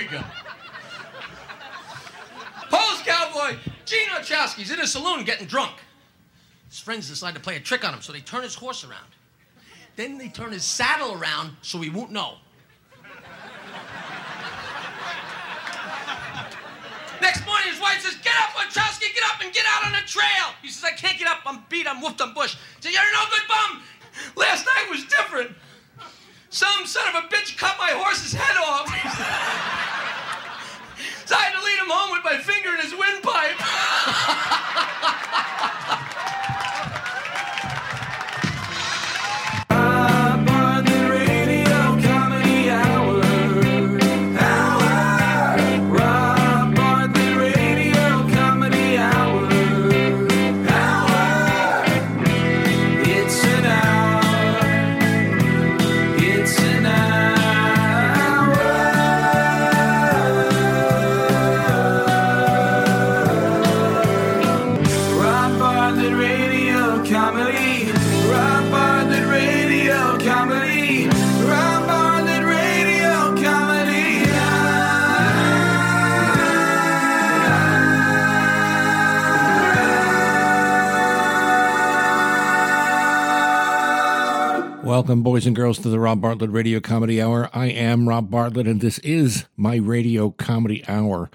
we go. Polish cowboy Gene Ochowski's in a saloon getting drunk. His friends decide to play a trick on him, so they turn his horse around. Then they turn his saddle around so he won't know. Next morning, his wife says, Get up, Ochowski, get up and get out on the trail. He says, I can't get up, I'm beat, I'm whooped, I'm bush. He says, You're no good bum. Last night was different. Some son of a bitch cut my horse's head off. home with my finger in his windpipe. Welcome, boys and girls, to the Rob Bartlett Radio Comedy Hour. I am Rob Bartlett, and this is my Radio Comedy Hour.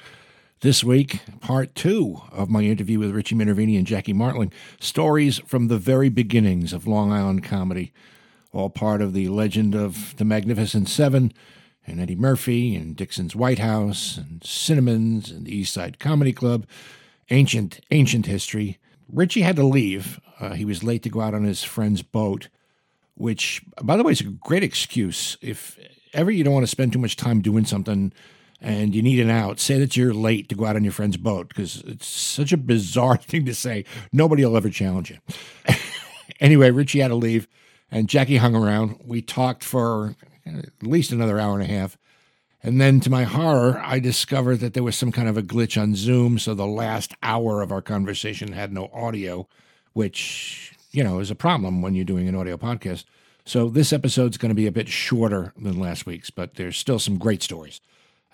This week, part two of my interview with Richie Minervini and Jackie Martling. Stories from the very beginnings of Long Island comedy, all part of the legend of the Magnificent Seven and Eddie Murphy and Dixon's White House and Cinnamon's and the East Side Comedy Club. Ancient, ancient history. Richie had to leave. Uh, he was late to go out on his friend's boat which, by the way, is a great excuse. If ever you don't want to spend too much time doing something and you need an out, say that you're late to go out on your friend's boat because it's such a bizarre thing to say. Nobody will ever challenge you. anyway, Richie had to leave and Jackie hung around. We talked for at least another hour and a half. And then to my horror, I discovered that there was some kind of a glitch on Zoom. So the last hour of our conversation had no audio, which you know, is a problem when you're doing an audio podcast. So this episode's going to be a bit shorter than last week's, but there's still some great stories.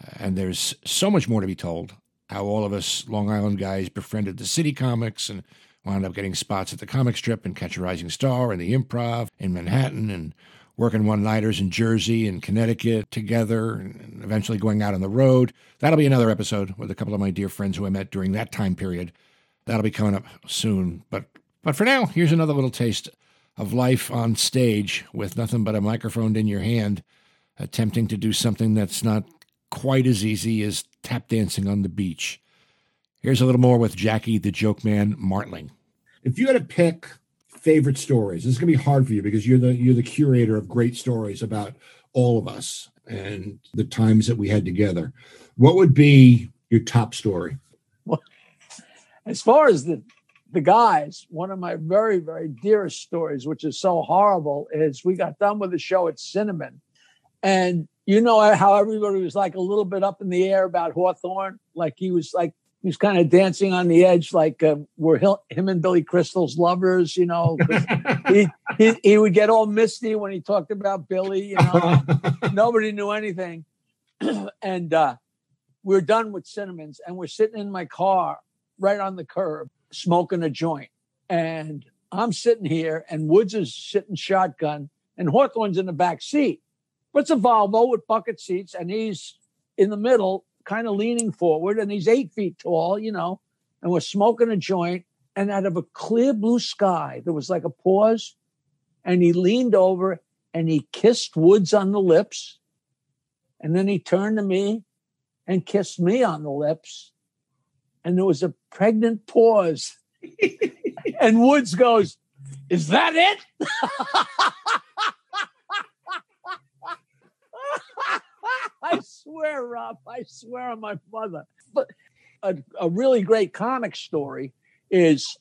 Uh, and there's so much more to be told. How all of us Long Island guys befriended the city comics and wound up getting spots at the comic strip and Catch a Rising Star and the improv in Manhattan and working one nighters in Jersey and Connecticut together and eventually going out on the road. That'll be another episode with a couple of my dear friends who I met during that time period. That'll be coming up soon. But but for now, here's another little taste of life on stage with nothing but a microphone in your hand, attempting to do something that's not quite as easy as tap dancing on the beach. Here's a little more with Jackie the Joke Man Martling. If you had to pick favorite stories, this is gonna be hard for you because you're the you're the curator of great stories about all of us and the times that we had together. What would be your top story? as far as the the guys, one of my very, very dearest stories, which is so horrible, is we got done with the show at Cinnamon. And you know how everybody was like a little bit up in the air about Hawthorne? Like he was like, he was kind of dancing on the edge, like uh, were him and Billy Crystal's lovers, you know. he, he, he would get all misty when he talked about Billy, you know. Nobody knew anything. and uh, we we're done with Cinnamons and we're sitting in my car right on the curb smoking a joint. And I'm sitting here, and Woods is sitting shotgun, and Hawthorne's in the back seat. But it's a Volvo with bucket seats, and he's in the middle, kind of leaning forward, and he's eight feet tall, you know, and we're smoking a joint. And out of a clear blue sky, there was like a pause, and he leaned over and he kissed Woods on the lips. And then he turned to me and kissed me on the lips and there was a pregnant pause. and Woods goes, Is that it? I swear, Rob, I swear on my mother. But a, a really great comic story is,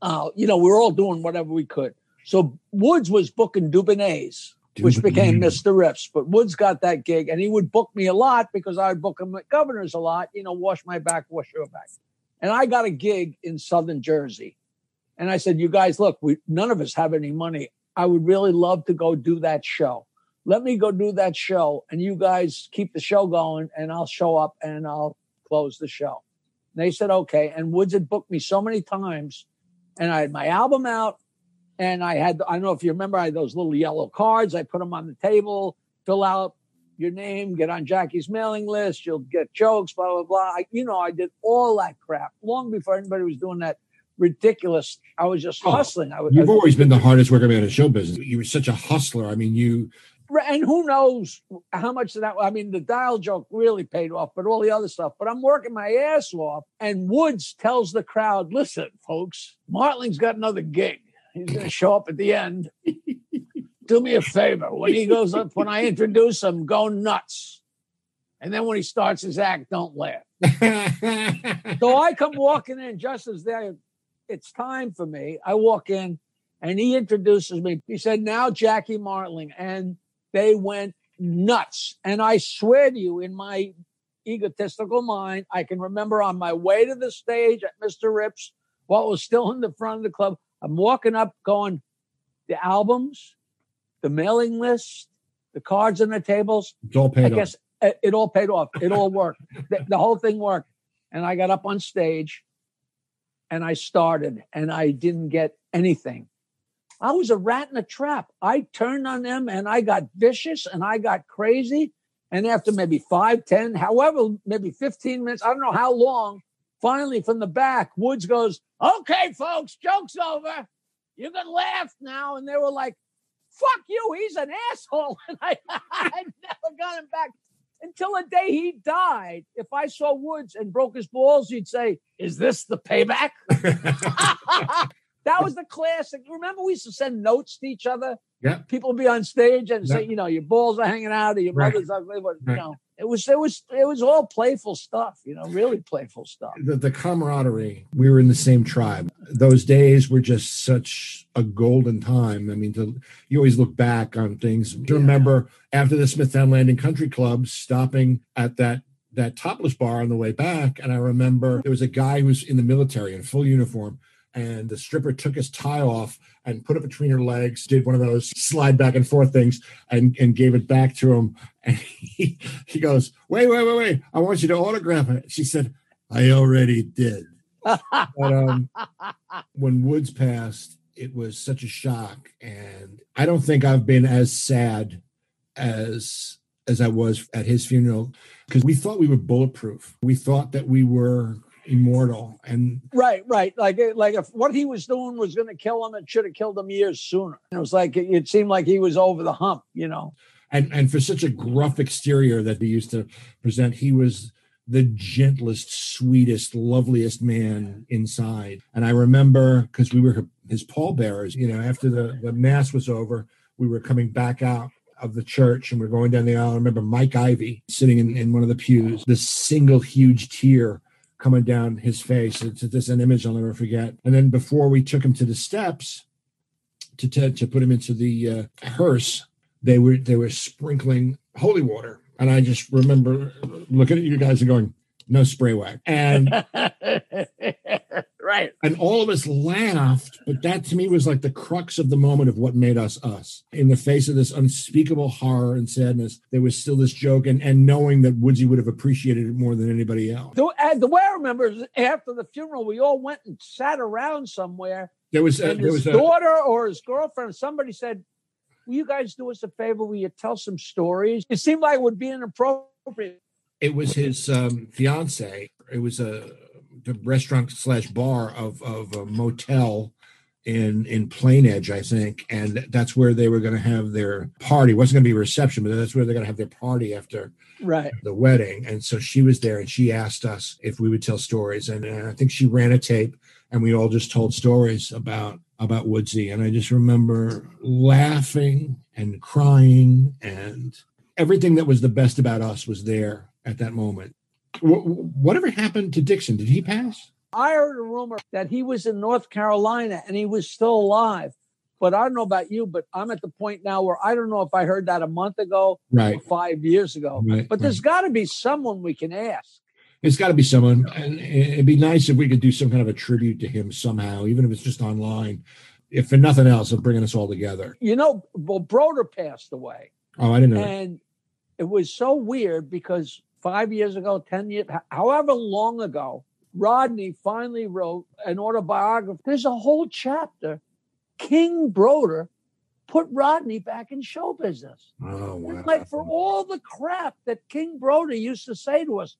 uh, you know, we we're all doing whatever we could. So Woods was booking Dubonnaise, which became Mr. Riffs. But Woods got that gig, and he would book me a lot because I would book him at Governors a lot. You know, wash my back, wash your back. And I got a gig in Southern Jersey, and I said, "You guys, look, we none of us have any money. I would really love to go do that show." let me go do that show and you guys keep the show going and I'll show up and I'll close the show. And they said, okay. And Woods had booked me so many times and I had my album out and I had, I don't know if you remember, I had those little yellow cards. I put them on the table, fill out your name, get on Jackie's mailing list. You'll get jokes, blah, blah, blah. I, you know, I did all that crap long before anybody was doing that ridiculous. I was just Oh, hustling. I was, You've always been the hardest worker man in show business. You were such a hustler. I mean, you and who knows how much of that i mean the dial joke really paid off but all the other stuff but i'm working my ass off and woods tells the crowd listen folks martling's got another gig he's going to show up at the end do me a favor when he goes up when i introduce him go nuts and then when he starts his act don't laugh so I come walking in just as they, it's time for me. I walk in and he introduces me. He said, now Jackie Martling. And they went nuts. And I swear to you, in my egotistical mind, I can remember on my way to the stage at Mr. Rips, while was still in the front of the club, I'm walking up going, the albums, the mailing list, the cards on the tables, it's all paid I off. guess it, it all paid off. It all worked. the, the whole thing worked. And I got up on stage and I started and I didn't get anything. I was a rat in a trap. I turned on them and I got vicious and I got crazy. And after maybe five, ten, however, maybe 15 minutes, I don't know how long, finally from the back, Woods goes, Okay, folks, joke's over. You can laugh now. And they were like, Fuck you, he's an asshole. And I, I never got him back until the day he died. If I saw Woods and broke his balls, he'd say, Is this the payback? that was the classic. Remember, we used to send notes to each other. Yeah. People be on stage and say, you know, your balls are hanging out, or your Right. mother's ugly. But, Right. you know, it was it was it was all playful stuff. You know, really playful stuff. the, the camaraderie. We were in the same tribe. Those days were just such a golden time. I mean, to, you always look back on things. Do you remember after the Smithtown Landing Country Club stopping at that that topless bar on the way back? And I remember there was a guy who was in the military in full uniform. And the stripper took his tie off and put it between her legs, did one of those slide back and forth things, and, and gave it back to him. And he, he goes, Wait, wait, wait, wait. I want you to autograph it. She said, I already did. But um, when Woods passed, it was such a shock, and I don't think I've been as sad as as I was at his funeral because we thought we were bulletproof. We thought that we were immortal, and Right, right. Like, eh, like if what he was doing was going to kill him, it should have killed him years sooner. It was like it, it seemed like he was over the hump. You know. and and for such a gruff exterior that he used to present, he was the gentlest, sweetest, loveliest man inside. And I remember because we were his pallbearers, you know, after the, the mass was over, we were coming back out of the church and we're going down the aisle. I remember Mike Ivy sitting in, in one of the pews, this single huge tear coming down his face. It's just an image I'll never forget. And then before we took him to the steps to, to, to put him into the uh, hearse, they were they were sprinkling holy water. And I just remember looking at you guys and going, no spray wax. And right. and all of us laughed, but that to me was like the crux of the moment of what made us us. In the face of this unspeakable horror and sadness, there was still this joke, and, and knowing that Woodsy would have appreciated it more than anybody else. The, and the way I remember is after the funeral, we all went and sat around somewhere, There was a, and there his was a, daughter or his girlfriend, somebody said, "Will you guys do us a favor? Will you tell some stories?" It seemed like it would be inappropriate. it was his um, fiance. It was a the restaurant slash bar of of a motel in in Plainedge, I think, and that's where they were going to have their party. It wasn't going to be a reception, but that's where they're going to have their party after Right. the wedding. And so she was there, and she asked us if we would tell stories, and, uh, I think she ran a tape, and we all just told stories about about Woodsy, and I just remember laughing and crying, and everything that was the best about us was there at that moment. Wh- wh- Whatever happened to Dixon? Did he pass? I heard a rumor that he was in North Carolina and he was still alive. But I don't know about you, but I'm at the point now where I don't know if I heard that a month ago or Right. five years ago. Right, But there's got to be someone we can ask. It's got to be someone, and it'd be nice if we could do some kind of a tribute to him somehow, even if it's just online. If for nothing else, of bringing us all together. You know, well, Broder passed away. Oh, I didn't know. that. And it was so weird because five years ago, 10 years, however long ago, Rodney finally wrote an autobiography. There's a whole chapter. King Broder put Rodney back in show business. Oh, wow. Like for all the crap that King Broder used to say to us,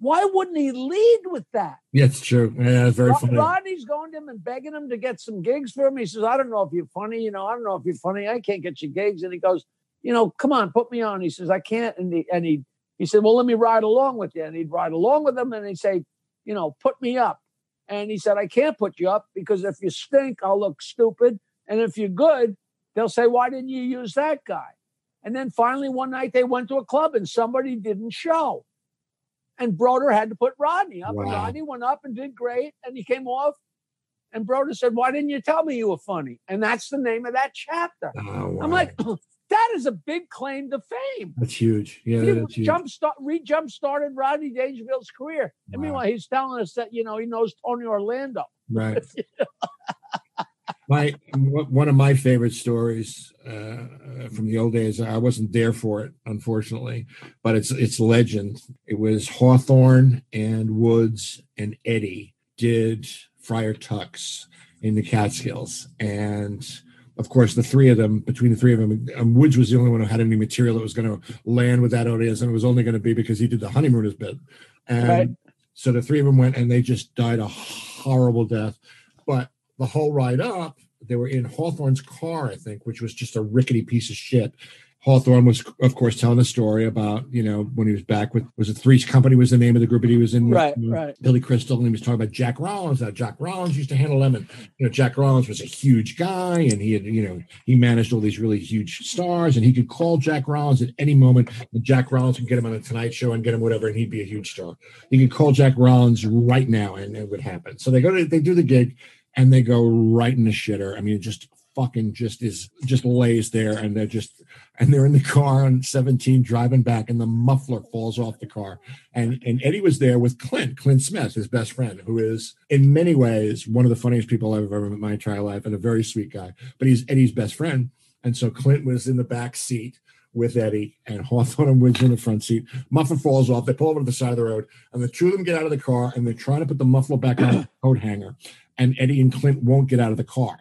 why wouldn't he lead with that? Yeah, it's true. Yeah, it's very Rod- funny. Rodney's going to him and begging him to get some gigs for him. He says, I don't know if you're funny. You know, I don't know if you're funny. I can't get you gigs. And he goes, you know, come on, put me on. He says, I can't. And he, and he, he said, well, let me ride along with you. And he'd ride along with him and he'd say, you know, put me up. And he said, I can't put you up because if you stink, I'll look stupid. And if you're good, they'll say, why didn't you use that guy? And then finally, one night they went to a club and somebody didn't show. And Broder had to put Rodney up. And Wow. Rodney went up and did great. And he came off. And Broder said, Why didn't you tell me you were funny? And that's the name of that chapter. Oh, wow. I'm like, that is a big claim to fame. that's huge. Yeah, he that's jump start, re jump started Rodney Dangerfield's career. And meanwhile, he's telling us that, you know, he knows Tony Orlando. Right. my one of my favorite stories uh, from the old days. I wasn't there for it, unfortunately, but it's it's legend. It was Hawthorne and Woods and Eddie did Friar Tuck's in the Catskills, and of course the three of them. Between the three of them, um, Woods was the only one who had any material that was going to land with that audience, and it was only going to be because he did the honeymooners bit, and. Right. So the three of them went and they just died a horrible death. But the whole ride up, they were in Hawthorne's car, I think, which was just a rickety piece of shit. Hawthorne was, of course, telling a story about, you know, when he was back with, was it Three's Company was the name of the group that he was in with Right, uh, right. Billy Crystal, and he was talking about Jack Rollins. Now, Jack Rollins used to handle them, and, you know, Jack Rollins was a huge guy, and he had, you know, he managed all these really huge stars, and he could call Jack Rollins at any moment, and Jack Rollins could get him on a Tonight Show and get him whatever, and he'd be a huge star. You could call Jack Rollins right now, and it would happen. So they go to, they do the gig, and they go right in the shitter. I mean, it just fucking just is just lays there and they're just and they're in the car on 17 driving back and the muffler falls off the car and and eddie was there with clint clint smith his best friend who is in many ways one of the funniest people i've ever met in my entire life and a very sweet guy but he's eddie's best friend and so clint was in the back seat with Eddie and Hawthorne and Woods in the front seat. Muffler falls off. They pull over to the side of the road, and the two of them get out of the car and they're trying to put the muffler back on the coat hanger. And Eddie and Clint won't get out of the car.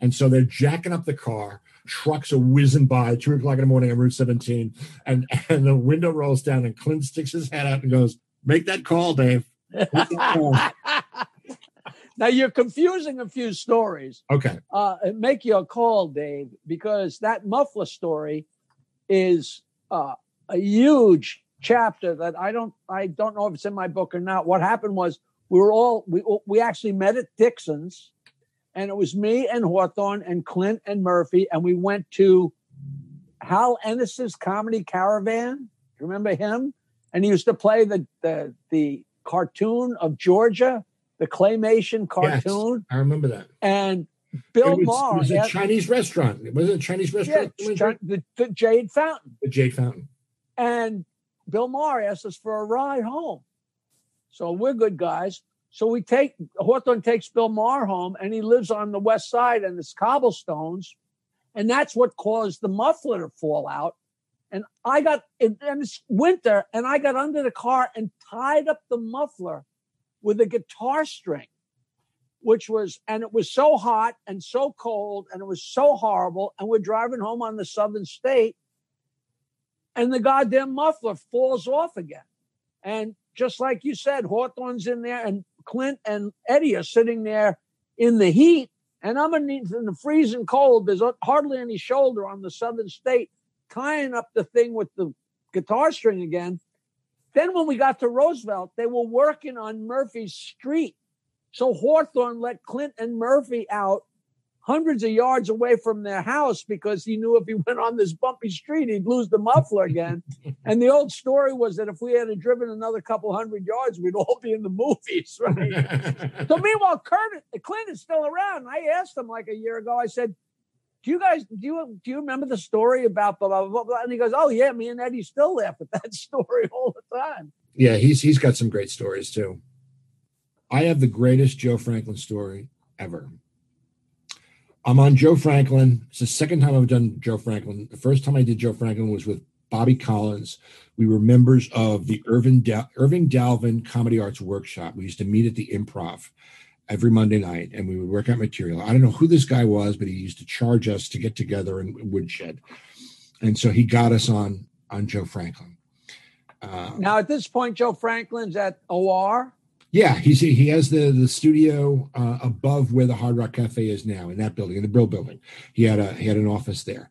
And so they're jacking up the car. Trucks are whizzing by two o'clock in the morning on Route 17. And, and the window rolls down, and Clint sticks his head out and goes, Make that call, Dave. That call." now you're confusing a few stories. okay. uh, make your call, Dave, because that muffler story is uh, a huge chapter that I don't I don't know if it's in my book or not. What happened was we were all we we actually met at Dixon's, and it was me and Hawthorne and Clint and Murphy, and we went to Hal Ennis's Comedy Caravan. Do you remember him? And he used to play the the the cartoon of Georgia, the claymation cartoon, I remember that. and Bill it was, Maher. it was a Chinese restaurant. It Was it a Chinese yeah, restaurant? The, the Jade Fountain. the Jade Fountain. And Bill Maher asked us for a ride home. So we're good guys. So we take Hawthorne takes Bill Maher home and he lives on the west side and it's cobblestones. And that's what caused the muffler to fall out. And I got and it's winter and I got under the car and tied up the muffler with a guitar string, which was and it was so hot and so cold and it was so horrible. And we're driving home on the southern state and the goddamn muffler falls off again. And just like you said, Hawthorne's in there, and Clint and Eddie are sitting there in the heat, and I'm in the, in the freezing cold. There's hardly any shoulder on the southern state, tying up the thing with the guitar string again. Then when we got to Roosevelt, they were working on Murphy's Street. So Hawthorne let Clint and Murphy out hundreds of yards away from their house because he knew if he went on this bumpy street, he'd lose the muffler again. and the old story was that if we had driven another couple hundred yards, we'd all be in the movies, right? so meanwhile, Kurt, Clint is still around. I asked him like a year ago, I said, do you guys do you do you remember the story about blah blah blah blah? And he goes, Oh yeah, me and Eddie still laugh at that story all the time. yeah, he's he's got some great stories too. I have the greatest Joe Franklin story ever. I'm on Joe Franklin. It's the second time I've done Joe Franklin. The first time I did Joe Franklin was with Bobby Collins. We were members of the Irving, Irving Dalvin Comedy Arts Workshop. We used to meet at the Improv every Monday night, and we would work out material. I don't know who this guy was, but he used to charge us to get together in Woodshed, and so he got us on on Joe Franklin. Uh, Now, at this point, Joe Franklin's at OR. Yeah, he's he has the the studio uh, above where the Hard Rock Cafe is now in that building, in the Brill building. He had a he had an office there.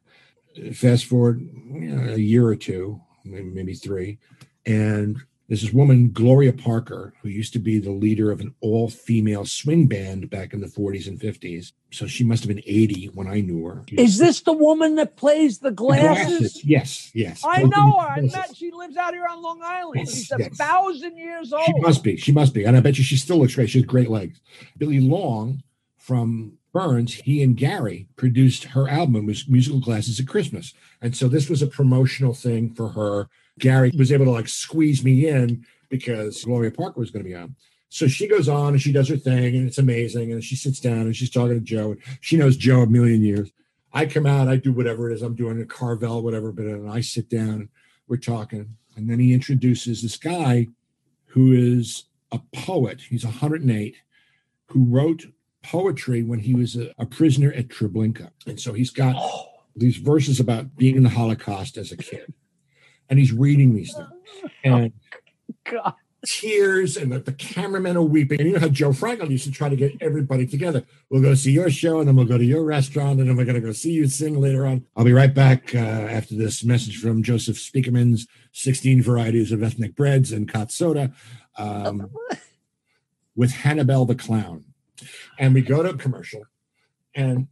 Fast forward you know, a year or two, maybe, maybe three, and there's this woman Gloria Parker who used to be the leader of an all female swing band back in the 40s and 50s. So she must have been 80 when I knew her. Is this the woman that plays the The glasses? Yes, yes. I know her. I met. She lives out here on Long Island. Yes, She's a thousand years old. She must be. She must be. And I bet you she still looks great. She has great legs. Billy Long from Burns, he and Gary produced her album. Was musical Glasses at Christmas. And so this was a promotional thing for her. Gary was able to like squeeze me in because Gloria Parker was going to be on. So she goes on and she does her thing and it's amazing. And she sits down and she's talking to Joe. And she knows Joe a million years. I come out, I do whatever it is I'm doing, a Carvel, whatever, but and I sit down, and we're talking. And then he introduces this guy who is a poet. He's 108, who wrote poetry when he was a, a prisoner at Treblinka. And so he's got oh. these verses about being in the Holocaust as a kid. And he's reading these things. And God. tears and the, the cameramen are weeping. And you know how Joe Franklin used to try to get everybody together. We'll go see your show and then we'll go to your restaurant and then we're going to go see you sing later on. I'll be right back uh, after this message from Joseph Speakerman's 16 varieties of ethnic breads and hot soda um, with Hannibell the Clown. And we go to a commercial and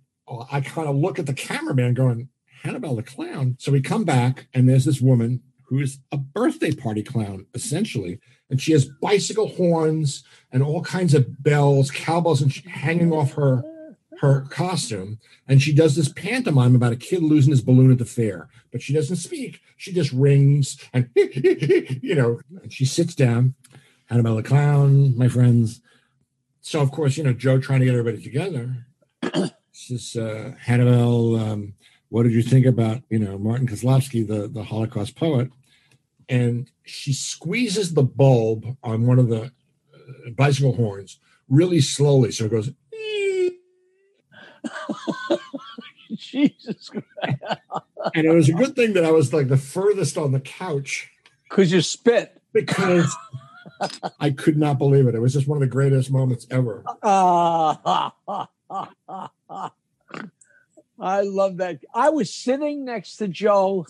I kind of look at the cameraman going, Hannibell the Clown. So we come back and there's this woman who is a birthday party clown, essentially. And she has bicycle horns and all kinds of bells, cowbells, and hanging off her her costume. And she does this pantomime about a kid losing his balloon at the fair, but she doesn't speak. She just rings and you know, and she sits down. Hannibell the Clown, my friends. So of course, you know, Joe trying to get everybody together. Says uh, Hannibell, um, what did you think about you know Martin Kozlowski, the the Holocaust poet? And she squeezes the bulb on one of the uh, bicycle horns really slowly, so it goes. Jesus Christ. And it was a good thing that I was like the furthest on the couch Because you spit. because I could not believe it. It was just one of the greatest moments ever. I love that. I was sitting next to Joe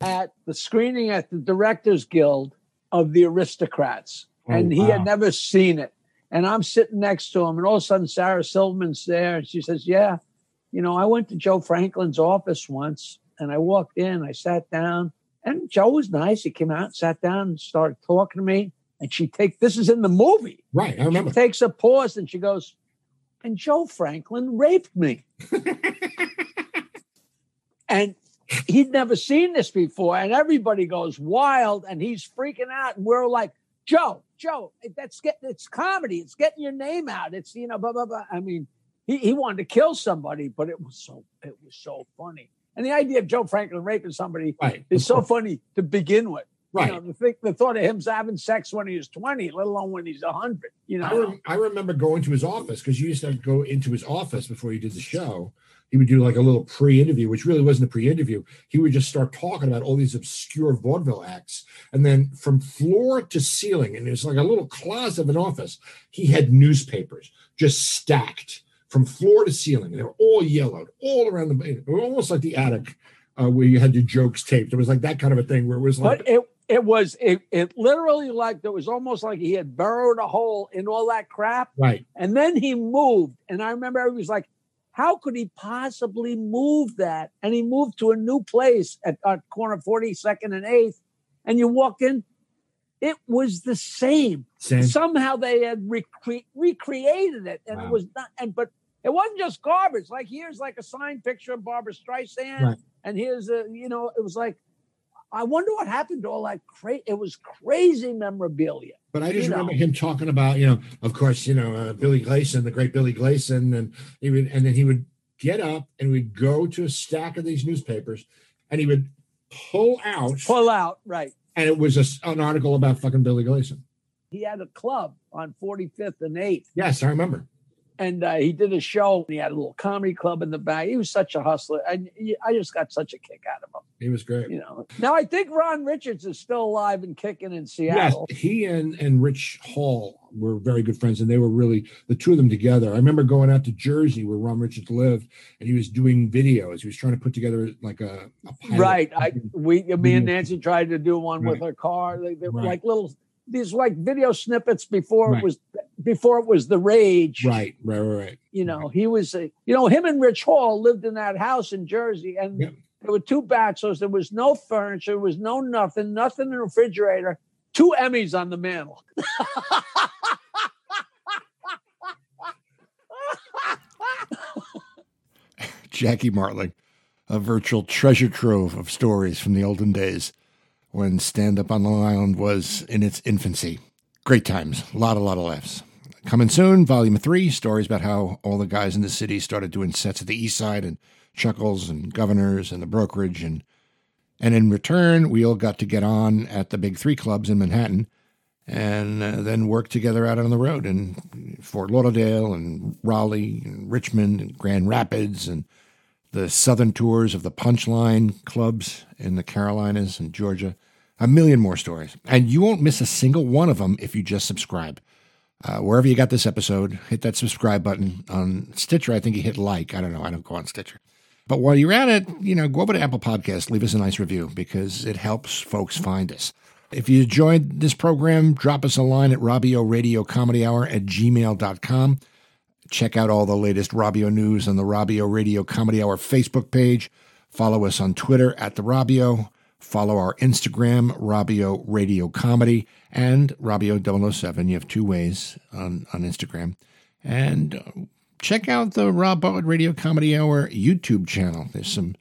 at the screening at the Directors Guild of The Aristocrats, Oh, and he wow. had never seen it. And I'm sitting next to him, and all of a sudden, Sarah Silverman's there, and she says, "Yeah, you know, I went to Joe Franklin's office once, and I walked in, I sat down, and Joe was nice. He came out, sat down, and started talking to me. And she take this is in the movie Right, I remember. she takes a pause and she goes, and Joe Franklin raped me. and he'd never seen this before. And everybody goes wild and he's freaking out. And we're like, Joe, Joe, that's getting it's comedy. It's getting your name out. It's you know, blah blah blah. I mean, he, he wanted to kill somebody, but it was so it was so funny. And the idea of Joe Franklin raping somebody Right, is so funny to begin with. Right. You know, the, the thought of him having sex when he was 20, let alone when he's 100, you I, know. rem- I remember going to his office because you used to go into his office before you did the show. He would do like a little pre-interview, which really wasn't a pre-interview. He would just start talking about all these obscure vaudeville acts, and then from floor to ceiling, and it was like a little closet of an office. He had newspapers just stacked from floor to ceiling, and they were all yellowed all around the. Almost like the attic uh, where you had your jokes taped. It was like that kind of a thing where it was like But it it was it, it literally like it was almost like he had burrowed a hole in all that crap, right, and then he moved. And I remember everybody was like, "How could he possibly move that?" And he moved to a new place at, at corner forty second and eighth, and you walk in, it was the same. Sam. Somehow they had recre- recreated it, and it was not. And but it wasn't just garbage. Like here's like a signed picture of Barbra Streisand, Right. and here's a you know it was like. I wonder what happened to all that cra It was crazy memorabilia. But I just You know. remember him talking about, you know, of course, you know, uh, Billy Gleason, the great Billy Gleason, and he would, and then he would get up and we'd go to a stack of these newspapers and he would pull out, Pull out, right. and it was a an article about fucking Billy Gleason. He had a club on 45th and 8th, Yes, I remember. And uh, he did a show. He had a little comedy club in the back. He was such a hustler. And I just got such a kick out of him, He was great. you know. Now, I think Ron Richards is still alive and kicking in Seattle. Yes, he and and Rich Hall were very good friends, and they were really the two of them together. I remember going out to Jersey where Ron Richards lived, and he was doing videos. He was trying to put together like a, a. Right. I we me and Nancy tried to do one with Right. her car. They, they were Right. like little these like video snippets before Right. it was before it was the rage. right, right, right, right. You know, he was a, you know, him and Rich Hall lived in that house in Jersey and Yep. there were two bachelors. There was no furniture, there was no nothing, nothing in the refrigerator, two Emmys on the mantle. Jackie Martling, a virtual treasure trove of stories from the olden days when stand up on Long Island was in its infancy. Great times, a lot, a lot of laughs. Coming soon, volume three, stories about how all the guys in the city started doing sets at the east side and Chuckles and Governors and the brokerage. And, and in return, we all got to get on at the big three clubs in Manhattan and uh, then work together out on the road in Fort Lauderdale and Raleigh and Richmond and Grand Rapids and the southern tours of the Punchline clubs in the Carolinas and Georgia. A million more stories. And you won't miss a single one of them if you just subscribe. Uh, wherever you got this episode, hit that subscribe button. On Stitcher, I think you hit like. I don't know. I don't go on Stitcher. But while you're at it, you know, go over to Apple Podcast, leave us a nice review because it helps folks find us. If you enjoyed this program, drop us a line at Robbio Radio Comedy Hour at gmail.com. Check out all the latest Robbio news on the Robbio Radio Comedy Hour Facebook page. Follow us on Twitter at the Robbio. Follow our Instagram, Robbio Radio Comedy, and Robbio007. You have two ways on, on Instagram. And uh, check out the Rob Radio Comedy Hour YouTube channel. There's some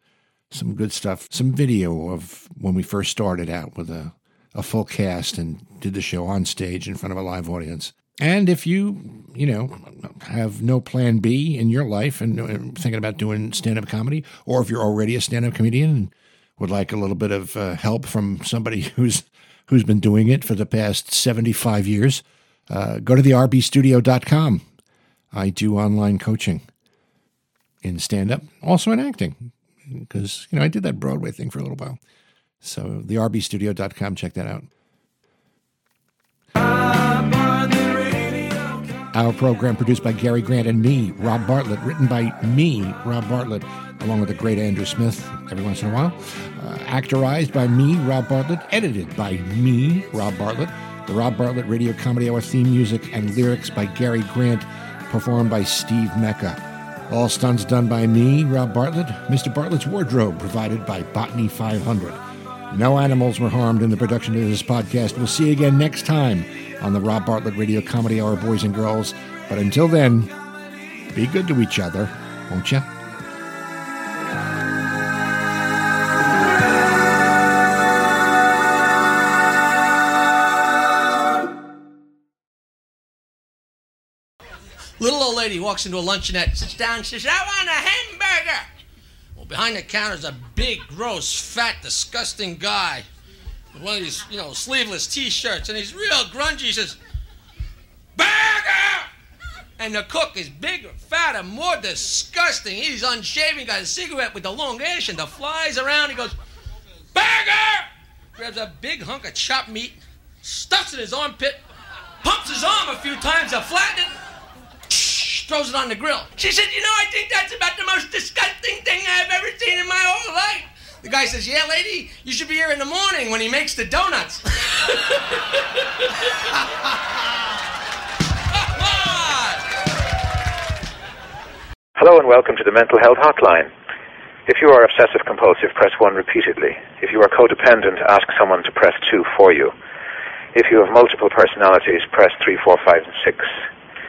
some good stuff, some video of when we first started out with a, a full cast and did the show on stage in front of a live audience. And if you, you know, have no plan B in your life and uh, thinking about doing stand up comedy, or if you're already a stand up comedian and would like a little bit of uh, help from somebody who's who's been doing it for the past 75 years, uh, go to the rbstudio.com. I do online coaching in stand up, also in acting, because, you know, I did that Broadway thing for a little while. So the rbstudio.com, check that out. Our program produced by Gary Grant and me, Rob Bartlett, written by me, Rob Bartlett, along with the great Andrew Smith every once in a while. Uh, actorized by me, Rob Bartlett, edited by me, Rob Bartlett. The Rob Bartlett Radio Comedy Hour theme music and lyrics by Gary Grant, performed by Steve Mecca. All stunts done by me, Rob Bartlett. Mr. Bartlett's wardrobe provided by Botany 500. No animals were harmed in the production of this podcast. We'll see you again next time on the Rob Bartlett Radio Comedy Hour, boys and girls. But until then, be good to each other, won't you? Little old lady walks into a luncheonette, sits down, says, I want a hamburger. Well, behind the counter is a big, gross, fat, disgusting guy with one of these, you know, sleeveless t-shirts, and he's real grungy. He says, Burger! And the cook is bigger, fatter, more disgusting. He's unshaven, got a cigarette with the long ash, and the flies around. He goes, Burger! Grabs a big hunk of chopped meat, stuffs it in his armpit, pumps his arm a few times to flatten it, throws it on the grill. She said, You know, I think that's about the most disgusting thing I've ever seen in my whole life. The guy says, Yeah, lady, you should be here in the morning when he makes the donuts. Hello and welcome to the Mental Health Hotline. If you are obsessive compulsive, press 1 repeatedly. If you are codependent, ask someone to press 2 for you. If you have multiple personalities, press 3, 4, 5, and 6.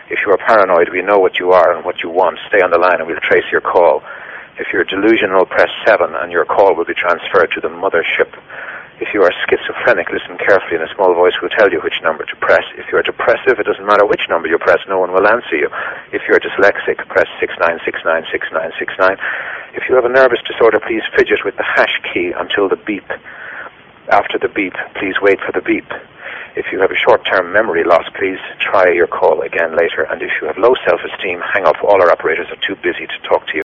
If you are paranoid, we know what you are and what you want. Stay on the line and we'll trace your call. If you're delusional, press 7 and your call will be transferred to the mothership. If you are schizophrenic, listen carefully and a small voice will tell you which number to press. If you are depressive, it doesn't matter which number you press, no one will answer you. If you are dyslexic, press 69696969. If you have a nervous disorder, please fidget with the hash key until the beep. After the beep, please wait for the beep. If you have a short-term memory loss, please try your call again later. And if you have low self-esteem, hang up. All our operators are too busy to talk to you.